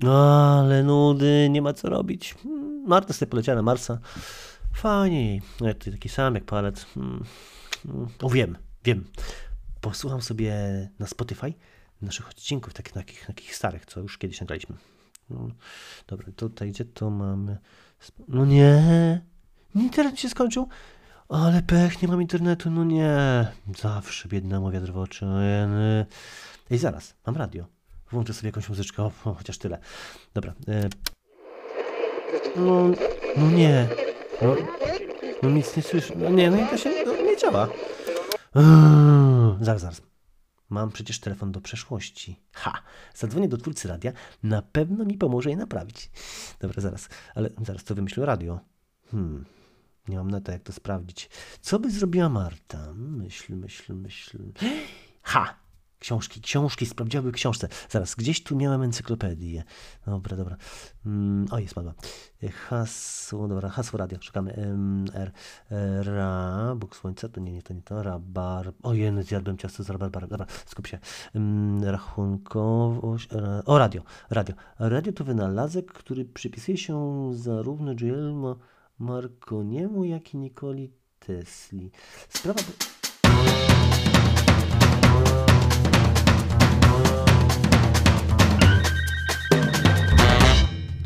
No, ale nudy, nie ma co robić. Hmm, Marta sobie poleciała na Marsa. Fajnie. No, ty taki sam jak palec. Hmm. Hmm. O, wiem, wiem. Posłucham sobie na Spotify naszych odcinków, takich, takich, takich starych, co już kiedyś nagraliśmy. No, dobra, tutaj gdzie to mamy? No nie, internet się skończył. Ale pech, nie mam internetu, no nie. Zawsze biednemu wiatr w oczy. Ej, zaraz, mam radio. Włączę sobie jakąś muzyczkę, o, o, chociaż tyle. Dobra. E... No, no nie. No, no nic nie słyszę. No nie, no i to się no, nie działa. Uuu, zaraz, zaraz. Mam przecież telefon do przeszłości. Ha! Zadzwonię do twórcy radia, na pewno mi pomoże je naprawić. Dobra, zaraz. Ale zaraz to wymyślę radio. Hmm. Nie mam na to, jak to sprawdzić. Co by zrobiła Marta? Myśl, myśl, myśl. Ha! Książki, książki, sprawdziłaby książce. Zaraz, gdzieś tu miałem encyklopedię. Dobra, dobra. Mm, o, jest padła. Hasło, dobra, hasło radio. Szukamy. R, Ra, Bóg Słońca, to nie, nie, to nie to. Rabar. O, jeny, zjadłem ciasto z rabarbarem. Dobra, skup się. Rachunkowość. Ra, o, radio, radio. Radio to wynalazek, który przypisuje się zarówno Guillermo Marconiemu, jak i Nikoli Tesli. Sprawa...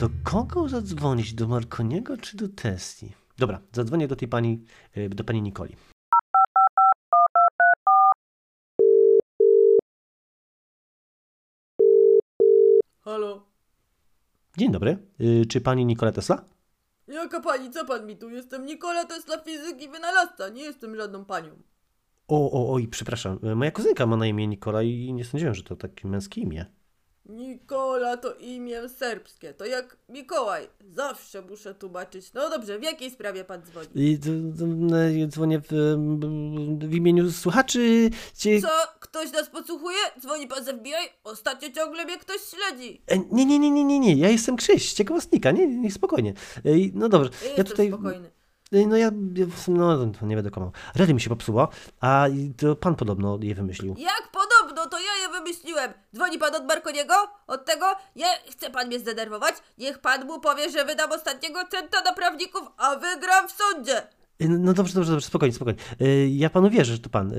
Do kogo zadzwonić? Do Marconiego czy do Tesli? Dobra, zadzwonię do tej pani, y, do pani Nikoli. Halo? Dzień dobry. Y, Czy pani Nikola Tesla? Jaka pani, co pan mi tu? Jestem Nikola Tesla fizyk i wynalazca, nie jestem żadną panią. O, o, oj, przepraszam. Y, Moja kuzynka ma na imię Nikola i nie sądziłem, że to takie męskie imię. Nikola to imię serbskie, to jak Mikołaj. Zawsze muszę tłumaczyć. No dobrze, w jakiej sprawie pan dzwoni? I d- dzwonię w, w imieniu słuchaczy. Co? Ktoś nas podsłuchuje? Dzwoni pan z FBI? Ostatnio ciągle mnie ktoś śledzi. E, Nie, nie, nie, nie, nie, nie. Ja jestem Krzyś ciekawostnika. Nie, nie, spokojnie. Ej, No dobrze. Ja Ja tutaj. spokojny. No ja, no nie będę kłamał. Radio mi się popsuło, a to pan podobno je wymyślił. Jak podobno, to ja je wymyśliłem. Dzwoni pan od Marconiego? Od tego? Nie, chce pan mnie zdenerwować? Niech pan mu powie, że wydam ostatniego centa na prawników, a wygram w sądzie. E, No dobrze, dobrze, dobrze, spokojnie, spokojnie. E, Ja panu wierzę, że to pan. E,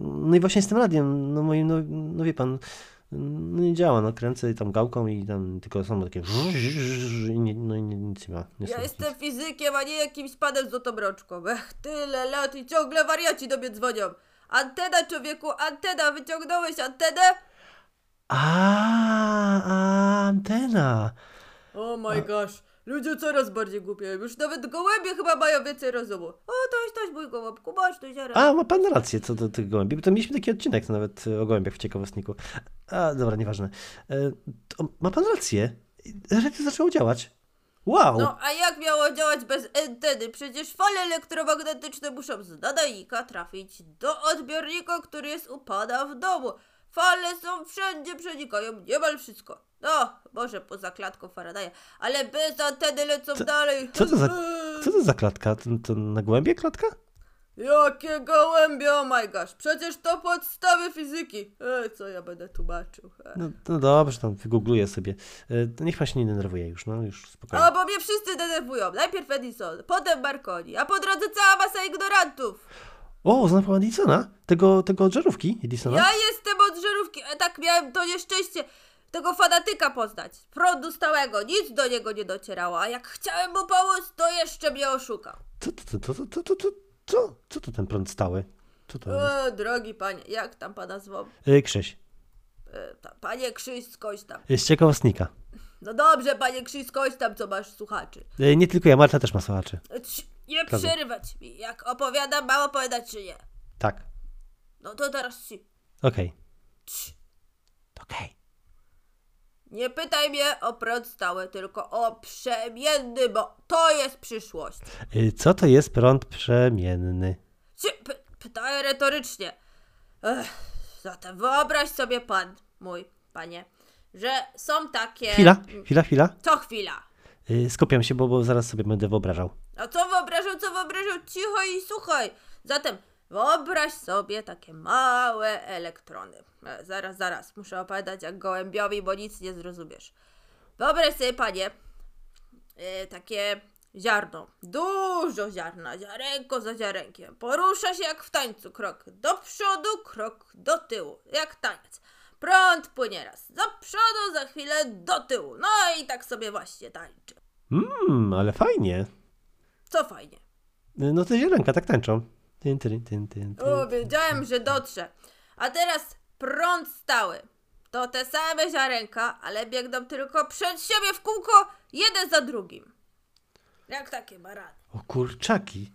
No i właśnie z tym radiem, no moim, no, no wie pan, no nie działa, no kręcę tam gałką i tam tylko są takie i nie, no i nic nie ma. Nie Ja jestem nic. fizykiem, a nie jakimś panem z złotą rączką. Ech, tyle lat i ciągle wariaci do mnie dzwonią. Antena, człowieku, antena, wyciągnąłeś antenę? A, antena. Oh my gosh, ludzie coraz bardziej głupieją. Już nawet gołębie chyba mają więcej rozumu. O, toś, toś, mój gołąbku, masz tu ziarę. A, ma pan rację co do tych gołębi, bo to mieliśmy taki odcinek nawet o gołębiach w ciekawostniku. A, dobra, nieważne. E, to ma pan rację. Radio zaczęło działać. Wow! No, a jak miało działać bez anteny? Przecież fale elektromagnetyczne muszą z nadajnika trafić do odbiornika, który jest u pana w domu. Fale są wszędzie, przenikają niemal wszystko. No, może poza klatką Faradaya, ale bez anteny lecą Co- dalej. Co to za, co to za klatka? To, to na gołębie klatka? Jakie gołębie, oh my gosh, przecież to podstawy fizyki. Ej, co ja będę tłumaczył? Ej. No, no dobrze, tam wygoogluję sobie. E, niech pan się nie denerwuje już, no już spokojnie. A, bo mnie wszyscy denerwują. Najpierw Edison, potem Marconi, a po drodze cała masa ignorantów. O, zna pan Edisona? Tego, tego od żarówki Edisona? Ja jestem od żarówki, a tak miałem to nieszczęście tego fanatyka poznać. Prądu stałego, nic do niego nie docierało, a jak chciałem mu pomóc, to jeszcze mnie oszukał. Co to, to, to, to, to, to, co? Co to ten prąd stały? Co to jest? E, drogi panie, jak tam pana zwą? E, Krzyś, E, ta, panie Krzyś, skądś tam. e, z ciekawostnika. No dobrze, panie Krzyś, skądś tam, co masz słuchaczy. E, nie tylko ja, Marta też ma słuchaczy. E, cii, nie Prawda. przerywać mi, jak opowiadam, mam opowiadać czy nie. Tak, No to teraz ci. okej. Cii. Okej. Nie pytaj mnie o prąd stały, tylko o przemienny, bo to jest przyszłość. E, Co to jest prąd przemienny? Cie, py, pytaję retorycznie. Ech, zatem wyobraź sobie pan, mój panie, że są takie... Chwila, chwila, chwila. Co chwila? E, Skupiam się, bo, bo zaraz sobie będę wyobrażał. A co wyobrażał, co wyobrażał? Cicho i słuchaj. Zatem wyobraź sobie takie małe elektrony. E, zaraz, zaraz, muszę opowiadać jak gołębiowi, bo nic nie zrozumiesz. Wyobraź sobie, panie, e, takie ziarno, dużo ziarna, ziarenko za ziarenkiem. Porusza się jak w tańcu, krok do przodu, krok do tyłu, jak taniec. Prąd płynie raz do przodu, za chwilę do tyłu. No i tak sobie właśnie tańczy. Mmm, ale fajnie. Co fajnie. No te ziarenka tak tańczą. Tyn, tyn, tyn, tyn. O, wiedziałem, że dotrze. A teraz prąd stały. To te same ziarenka, ale biegną tylko przed siebie w kółko, jeden za drugim. Jak takie barany. O kurczaki.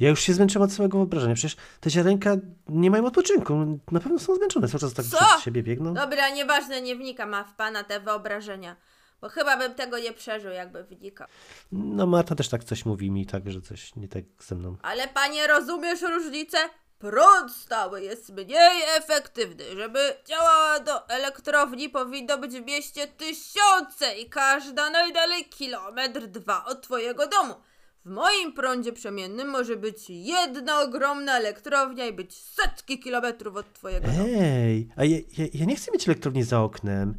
Ja już się zmęczyłem od samego wyobrażenia. Przecież te ziarenka nie mają odpoczynku. Na pewno są zmęczone. Cały czas tak Co? przed siebie biegną. Dobra, nieważne, nie wnikam a w pana te wyobrażenia. Bo chyba bym tego nie przeżył, jakby wnikał. No Marta też tak coś mówi mi, tak, że coś nie tak ze mną. Ale panie, rozumiesz różnicę? Prąd stały jest mniej efektywny. Żeby działała do elektrowni powinno być w mieście tysiące i każda najdalej kilometr dwa od twojego domu. W moim prądzie przemiennym może być jedna ogromna elektrownia i być setki kilometrów od twojego domu. Ej, a ja, ja, ja nie chcę mieć elektrowni za oknem.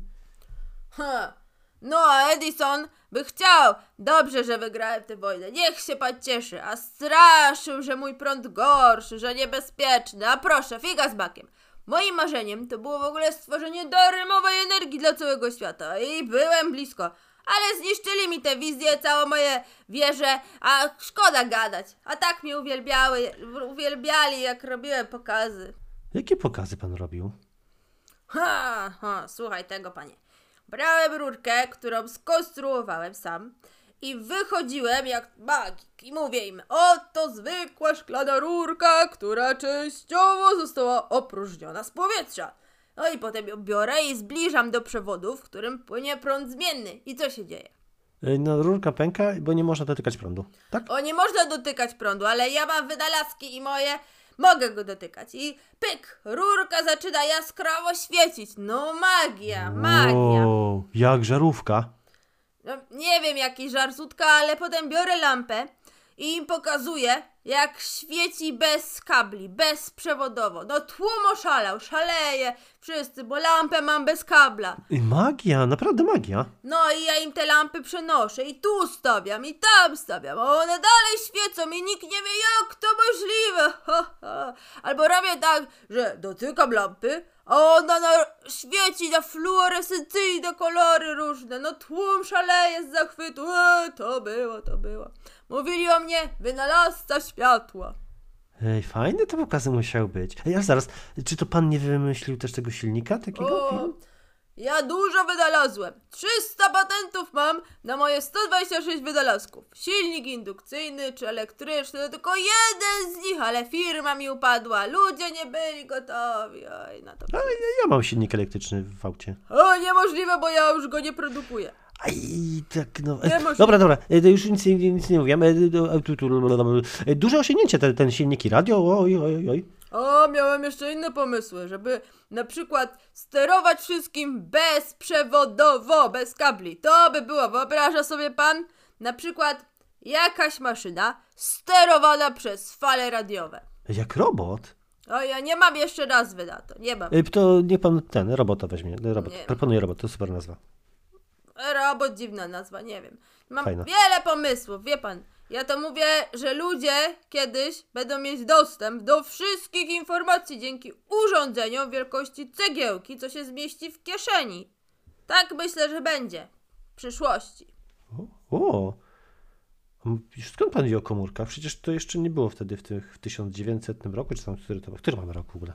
Ha. No a Edison by chciał. Dobrze, że wygrałem tę wojnę. Niech się pan cieszy. A straszył, że mój prąd gorszy, że niebezpieczny. A proszę, figa z bakiem. Moim marzeniem to było w ogóle stworzenie darmowej energii dla całego świata. I byłem blisko. Ale zniszczyli mi te wizje, całe moje wieże, a szkoda gadać. A tak mnie uwielbiały, uwielbiali, jak robiłem pokazy. Jakie pokazy pan robił? Ha, ha, słuchaj tego, panie. Brałem rurkę, którą skonstruowałem sam i wychodziłem jak magik i mówię im, oto zwykła szklana rurka, która częściowo została opróżniona z powietrza. No i potem ją biorę i zbliżam do przewodu, w którym płynie prąd zmienny. I co się dzieje? Ej, No rurka pęka, bo nie można dotykać prądu. Tak? O, nie można dotykać prądu, ale ja mam wynalazki i moje mogę go dotykać. I pyk, rurka zaczyna jaskrawo świecić. No magia, magia. Wow, jak żarówka. No, nie wiem jaki żarzutka, ale potem biorę lampę i im pokazuję, jak świeci bez kabli, bezprzewodowo. No tłum oszalał, szaleje wszyscy, bo lampę mam bez kabla. Ej, Magia, naprawdę magia. No i ja im te lampy przenoszę i tu stawiam i tam stawiam, a one dalej świecą i nikt nie wie jak to możliwe. Albo robię tak, że dotykam lampy, a ona na, świeci na fluorescencyjne kolory różne. No tłum szaleje z zachwytu. E, to było, to było. Mówili o mnie wynalazca światła. Ej, fajne te pokazy musiały być. Ej, ale zaraz, czy to pan nie wymyślił też tego silnika takiego? O, film? ja dużo wynalazłem. 300 patentów mam na moje 126 wynalazków. Silnik indukcyjny czy elektryczny, to tylko jeden z nich, ale firma mi upadła. Ludzie nie byli gotowi. Oj, na to. Ale ja, ja mam silnik elektryczny w aucie. O, niemożliwe, bo ja już go nie produkuję. Aj, tak, no. Nie E, możliwe. dobra, dobra, e, już nic, nie- nic nie mówiłem. Duże osiągnięcie ten, ten silnik i radio. Oj, oj, oj. O, miałem jeszcze inne pomysły, żeby na przykład sterować wszystkim bezprzewodowo, bez kabli. To by było, wyobraża sobie pan? Na przykład jakaś maszyna sterowana przez fale radiowe. Jak robot. O, ja nie mam jeszcze nazwy na to, nie mam. E, To niech pan ten, robota weźmie. Robot. Nie. Proponuję robot, to super nazwa. Robot, dziwna nazwa, nie wiem. Mam wiele pomysłów, wie pan. Ja to mówię, że ludzie kiedyś będą mieć dostęp do wszystkich informacji dzięki urządzeniom wielkości cegiełki, co się zmieści w kieszeni. Tak myślę, że będzie w przyszłości. O, o. Skąd pan wie o komórkach? Przecież to jeszcze nie było wtedy w, tych, w 1900 roku, czy tam, który to? Który mamy rok w ogóle?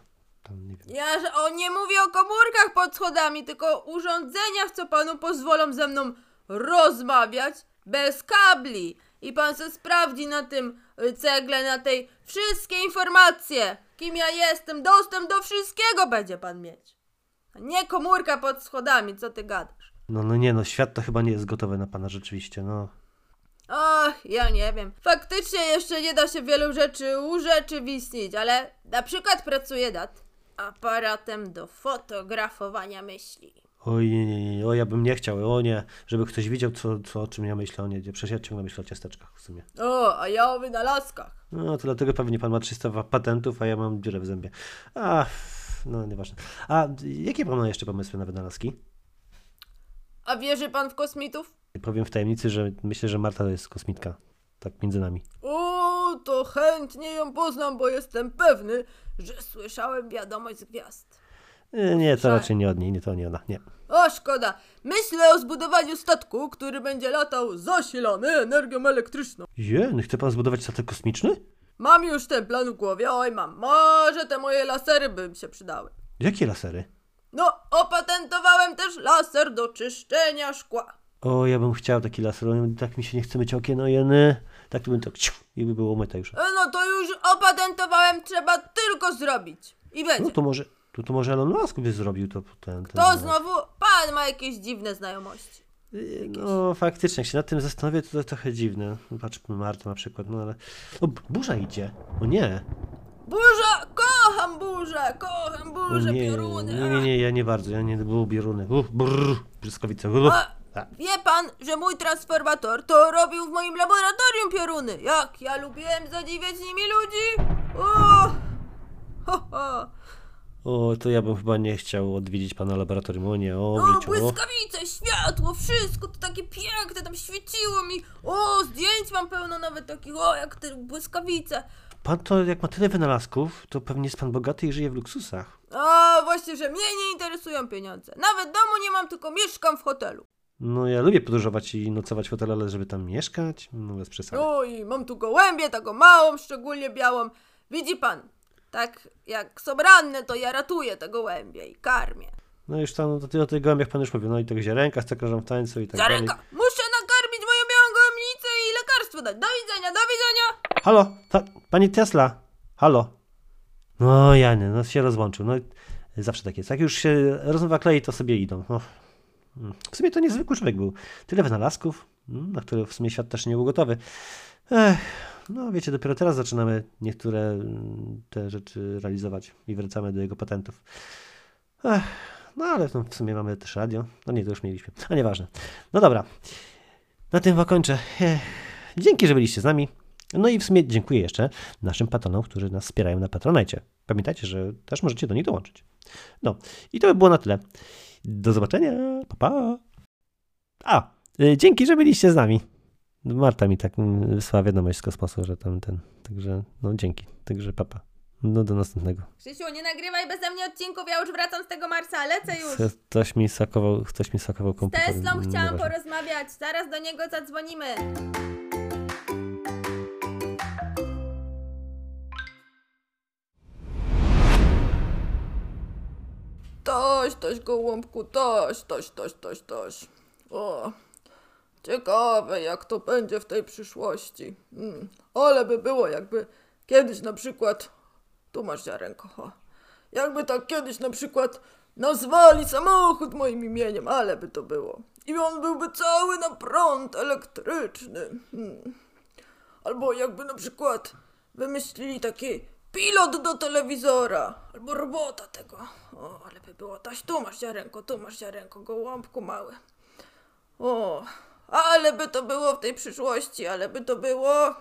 Tam nie wiem. Ja że o, nie mówię o komórkach pod schodami, tylko o urządzeniach, co panu pozwolą ze mną rozmawiać bez kabli. I pan se sprawdzi na tym y, cegle, na tej wszystkie informacje, kim ja jestem, dostęp do wszystkiego będzie pan mieć. A nie komórka pod schodami, co ty gadasz. No, no nie, no świat to chyba nie jest gotowy na pana rzeczywiście, no. Ach, ja nie wiem. Faktycznie jeszcze nie da się wielu rzeczy urzeczywistnić, ale na przykład pracuję nad aparatem do fotografowania myśli. Oj, nie, nie, nie, o ja bym nie chciał, o nie, żeby ktoś widział, co, co, o czym ja myślę, o nie, przecież ja ciągle myślę o ciasteczkach w sumie. O, a ja o wynalazkach. No, to dlatego pewnie pan ma 300 wa- patentów, a ja mam dziurę w zębie. A, no nieważne. A jakie pan ma jeszcze pomysły na wynalazki? A wierzy pan w kosmitów? Powiem w tajemnicy, że myślę, że Marta to jest kosmitka. Tak między nami. O, to chętnie ją poznam, bo jestem pewny, że słyszałem wiadomość z gwiazd. E, Nie, to raczej nie od niej, nie to nie ona, nie. O, szkoda. Myślę o zbudowaniu statku, który będzie latał zasilany energią elektryczną. Jen, chce pan zbudować statek kosmiczny? Mam już ten plan w głowie, oj mam. Może te moje lasery by mi się przydały. Jakie lasery? No, opatentowałem też laser do czyszczenia szkła. O, ja bym chciał taki laser, tak mi się nie chce myć okien, o jeny. Tak to bym tak ciu, i by było umyte już. E, No to już opatentowałem, trzeba tylko zrobić. I No będzie. to może, to, to może Elon Musk by zrobił to ten... ten To znowu pan ma jakieś dziwne znajomości. Y, No faktycznie, jak się nad tym zastanowię, to to trochę dziwne. Patrz, Marta na przykład, no ale... O, burza idzie! O nie! Burza! Kocham burzę! Kocham burzę, nie, nie, nie, nie, ja nie bardzo, ja nie było bieruny. Uff, brrr, błyskawice. Uff. A, Wie pan, że mój transformator to robił w moim laboratorium pioruny. Jak ja lubiłem zadziwiać nimi ludzi? O! Ho, ho. O, to ja bym chyba nie chciał odwiedzić pana laboratorium. O nie, o, w O, życiu. O. błyskawice, światło, wszystko to takie piękne, tam świeciło mi. O, zdjęć mam pełno nawet takich, o, jak te błyskawice. Pan to, jak ma tyle wynalazków, to pewnie jest pan bogaty i żyje w luksusach. A właśnie, że mnie nie interesują pieniądze. Nawet domu nie mam, tylko mieszkam w hotelu. No ja lubię podróżować i nocować w hotelu, ale żeby tam mieszkać? No bez przesady. O, i mam tu gołębię, taką małą, szczególnie białą. Widzi pan, tak jak są ranne, to ja ratuję te gołębie i karmię. No już tam, to ty o tych gołębiach pan już mówił, no i tych ziarenkach, co krążą w tańcu i tak dalej. Ziarenka, muszę nakarmić moją białą gołębnicę i lekarstwo dać. Do widzenia, do widzenia. Halo, ta, pani Tesla, halo. No Jany, no się rozłączył, no zawsze tak jest. Jak już się rozmowa klei, to sobie idą. No. W sumie to niezwykły człowiek był. Tyle wynalazków, mm, na które w sumie świat też nie był gotowy. Ech, no wiecie, dopiero teraz zaczynamy niektóre mm, te rzeczy realizować i wracamy do jego patentów. Ech, no ale no, w sumie mamy też radio. No nie, to już mieliśmy. A nieważne. No dobra. Na tym zakończę. Dzięki, że byliście z nami. No i w sumie dziękuję jeszcze naszym patronom, którzy nas wspierają na Patronajcie. Pamiętajcie, że też możecie do nich dołączyć. No i to by było na tyle. Do zobaczenia. Pa, pa. A, y, dzięki, że byliście z nami. Marta mi tak mm, wysłała wiadomość z kosmosu, że tam ten. Także, no dzięki. Także papa. No do następnego. Krzysiu, nie nagrywaj beze mnie odcinków, ja już wracam z tego Marsa, lecę już. Ktoś- mi sakował, ktoś mi sakował Z komputer. Teslą mm, chciałam nieważne. porozmawiać, zaraz do niego zadzwonimy. Toś, toś, gołąbku, toś, toś, toś, toś, toś. O, ciekawe jak to będzie w tej przyszłości. Mm, ale by było jakby kiedyś na przykład, tu masz ziarenko, o. Jakby tak kiedyś na przykład nazwali samochód moim imieniem, ale by to było. I on byłby cały na prąd elektryczny. Hmm. Albo jakby na przykład wymyślili taki pilot do telewizora, albo robota tego. O, ale by było taś, tu masz ziarenko, tu masz ziarenko, gołąbku mały. O, ale by to było w tej przyszłości, ale by to było.